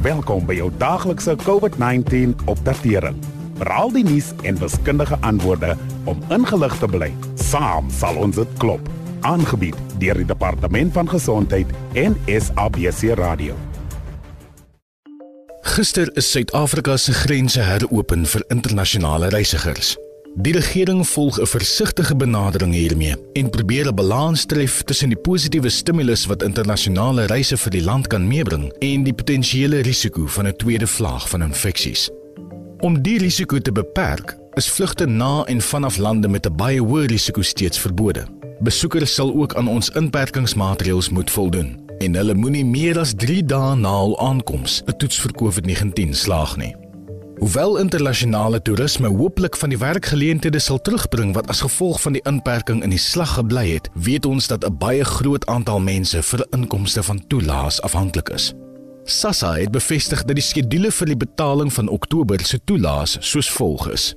Welkom by jou daglikse COVID-19 opdatering. Veral die nuus en wiskundige antwoorde om ingelig te bly. Saam sal ons dit klop. Aangebied deur die Departement van Gesondheid en SABC Radio. Gister is Suid-Afrika se grense heropen vir internasionale reisigers. Die regering volg 'n versigtige benadering hiermee en probeer 'n balans tref tussen die positiewe stimulus wat internasionale reise vir die land kan meebring en die potensiële risiko van 'n tweede vlaag van infeksies. Om die risiko te beperk, is vlugte na en vanaf lande met 'n baie hoë risiko steeds verbode. Besoekers sal ook aan ons inperkingsmaatreëls moet voldoen en hulle moenie meer as 3 dae na hul aankoms 'n toets vir COVID-19 slaag nie. Hoewel internasionale toerisme hooplik van die werkgeleenthede sal terugbring wat as gevolg van die inperking in die slag gebly het, weet ons dat 'n baie groot aantal mense vir inkomste van toelaas afhanklik is. SASSA het bevestig dat die skedule vir die betaling van Oktober se toelaas soos volg is.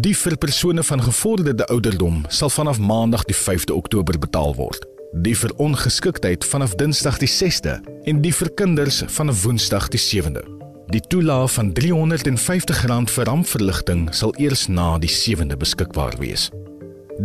Die vir persone van gevorderde ouderdom sal vanaf Maandag die 5de Oktober betaal word. Die vir ongeskiktheid vanaf Dinsdag die 6de en die vir kinders vanaf Woensdag die 7de. Die toelaag van R350 vir rampverligting sal eers na die 7de beskikbaar wees.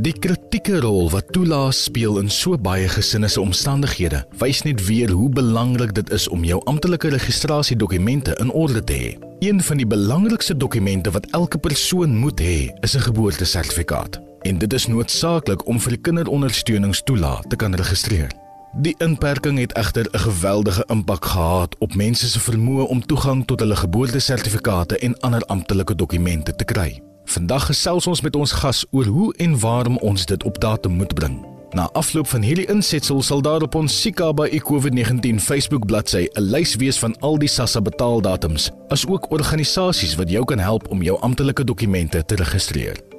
Die kritieke rol wat toelaas speel in so baie gesinne se omstandighede, wys net weer hoe belangrik dit is om jou amptelike registrasiedokumente in orde te hê. Een van die belangrikste dokumente wat elke persoon moet hê, is 'n geboortesertifikaat. En dit is noodsaaklik om vir die kinderondersteuningstoelaag te kan registreer. Die inperking het egter 'n geweldige impak gehad op mense se vermoë om toegang tot hulle geboortesertifikate en ander amptelike dokumente te kry. Vandag gesels ons met ons gas oor hoe en waarom ons dit op datum moet bring. Na afloop van hierdie insetsel sal daar op ons Sika by COVID-19 Facebook bladsy 'n lys wees van al die SASSA betaaldatums, asook organisasies wat jou kan help om jou amptelike dokumente te registreer.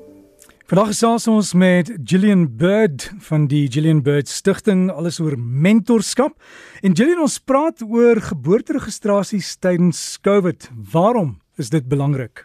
Vandag gesels ons met Gillian Bird van die Gillian Bird Stichting alles oor mentorskap. En Gillian ons praat oor geboorteregistrasies tydens COVID. Waarom is dit belangrik?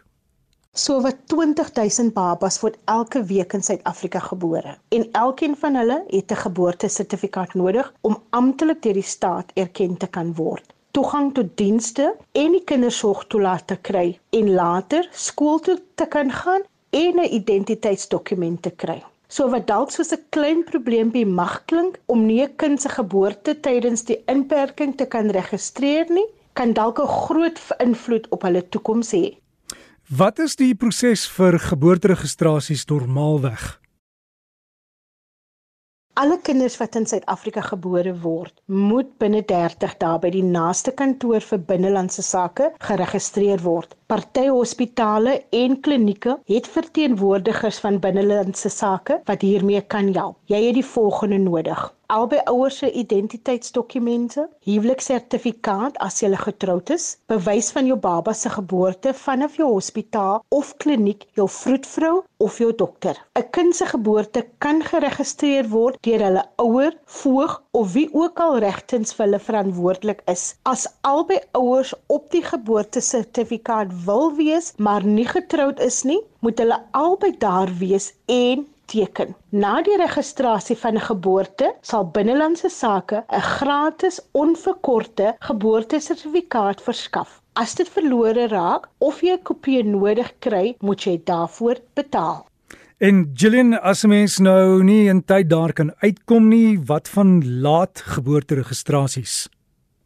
So wat 20000 babas word elke week in Suid-Afrika gebore en elkeen van hulle het 'n geboortesertifikaat nodig om amptelik deur die staat erken te kan word toegang tot dienste en die kindersorg toelaat te kry en later skool toe te kan gaan en 'n identiteitsdokument te kry. So wat dalk soos 'n klein probleempie mag klink om nie 'n kind se geboorte tydens die inperking te kan registreer nie, kan dalk 'n groot invloed op hulle toekoms hê. Wat is die proses vir geboorteregistrasies normaalweg? Alle kinders wat in Suid-Afrika gebore word, moet binne 30 dae by die naaste kantoor vir binnelandse sake geregistreer word. Party hospitale en klinieke het verteenwoordigers van binnelandse sake wat hiermee kan help. Jy het die volgende nodig: albei ouers se identiteitsdokumente, huweliksertifikaat as jy getroud is, bewys van jou baba se geboorte vanaf jou hospitaal of kliniek, jou vroedvrou of jou dokter. 'n Kind se geboorte kan geregistreer word deur hulle ouer, voog of wie ook al regtens vir hulle verantwoordelik is. As albei ouers op die geboortesertifikaat wil wees, maar nie getroud is nie, moet hulle albei daar wees en teken. Na die registrasie van 'n geboorte sal binnelandse sake 'n gratis onverkorte geboortesertifikaat verskaf. As dit verlore raak of jy 'n kopie nodig kry, moet jy daarvoor betaal. En Gillian, as 'n mens nou nie in tyd daar kan uitkom nie, wat van laat geboorteregistrasies?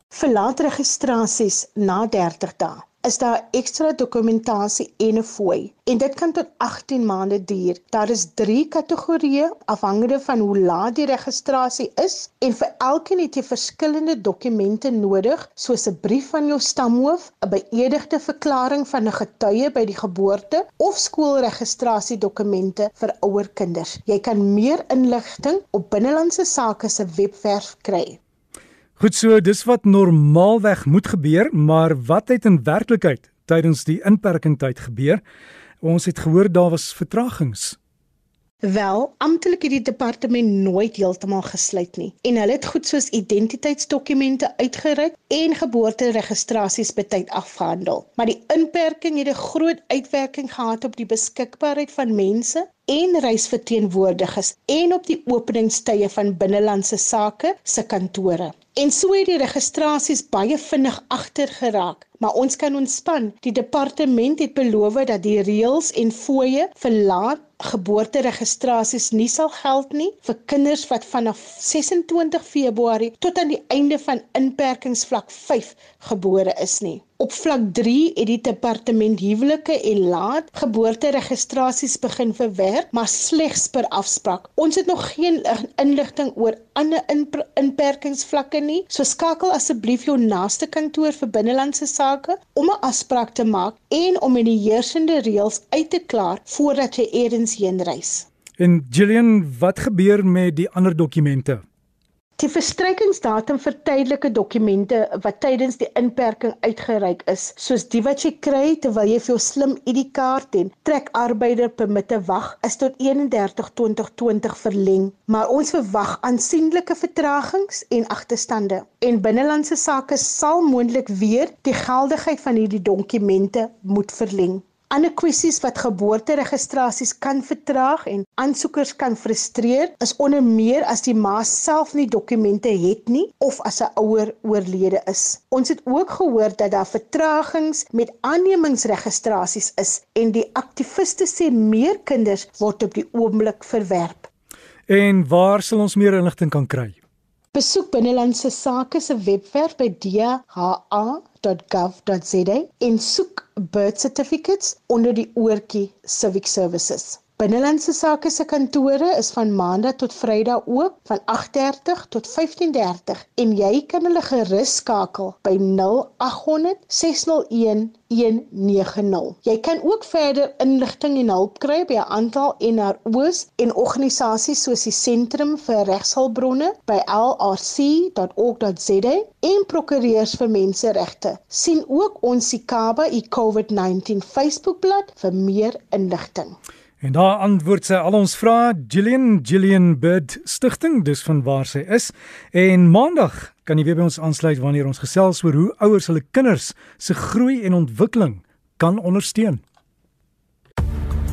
Vir laat registrasies na 30 dae is daar ekstra dokumentasie en 'n fooi en dit kan tot 18 maande duur. Daar is 3 kategorieë afhangende van hoe laat die registrasie is en vir elkeen het jy verskillende dokumente nodig soos 'n brief van jou stamhoof, 'n beëdigde verklaring van 'n getuie by die geboorte of skoolregistrasiedokumente vir ouer kinders. Jy kan meer inligting op binnelandse sake se webwerf kry. Goed so, dis wat normaalweg moet gebeur, maar wat het in werklikheid tydens die inperking tyd gebeur? Ons het gehoor daar was vertragings. Wel, amptelik het die departement nooit heeltemal gesluit nie en hulle het goed soos identiteitsdokumente uitgereik en geboorteregistrasies betyd afgehandel. Maar die inperking het 'n groot uitwerking gehad op die beskikbaarheid van mense en reisverteenwoordigers en op die openingstye van binnelandse sake se kantore. En so het die registrasies baie vinnig agter geraak, maar ons kan ontspan. Die departement het beloof dat die reëls en fooie vir laat geboorteregistrasies nie sal geld nie vir kinders wat vanaf 26 Februarie tot aan die einde van inperkingsvlak 5 gebore is nie. Op vlak 3 het die departement huwelike en laat geboorteregistrasies begin verwerk, maar slegs per afspraak. Ons het nog geen inligting oor ander inperkingsvlakke nie, so skakel asseblief jou naaste kantoor vir binnelandse sake om 'n afspraak te maak en om in die heersende reëls uit te klaar voordat jy eers heen reis. En Gillian, wat gebeur met die ander dokumente? Die verstrykingsdatum vir tydelike dokumente wat tydens die inperking uitgereik is, soos die wat jy kry terwyl jy vir jou slim ID-kaart en trek arbeider permitte wag, is tot 31/2020 verleng, maar ons verwag aansienlike vertragings en agterstande. En binnelandse sake sal moontlik weer die geldigheid van hierdie dokumente moet verleng. Ander kwessies wat geboorteregistrasies kan vertraag en aansoekers kan frustreer, is onder meer as die ma self nie dokumente het nie of as 'n ouer oorlede is. Ons het ook gehoor dat daar vertragings met aannemingsregistrasies is en die aktiviste sê meer kinders word op die oomblik verwerp. En waar sal ons meer inligting kan kry? Besoek binnelandse sake se webwerf by dha.gov.za en soek birth certificates onder die oortjie civic services. Binnelandse sake se kantore is van maandag tot vrydag oop van 8:30 tot 15:30 en jy kan hulle gerus skakel by 0800 601 190. Jy kan ook verder inligting en hulp kry by 'n aantal NRO's en organisasies soos die Sentrum vir Regshulpbronne by lrc.org.za en prokureurs vir menseregte. sien ook ons Sikaba i COVID-19 Facebookblad vir meer inligting. En daar antwoord sy al ons vrae Gillian Gillian Bird Stichting dis van waar sy is en maandag kan jy weer by ons aansluit wanneer ons gesels oor hoe ouers hulle kinders se groei en ontwikkeling kan ondersteun.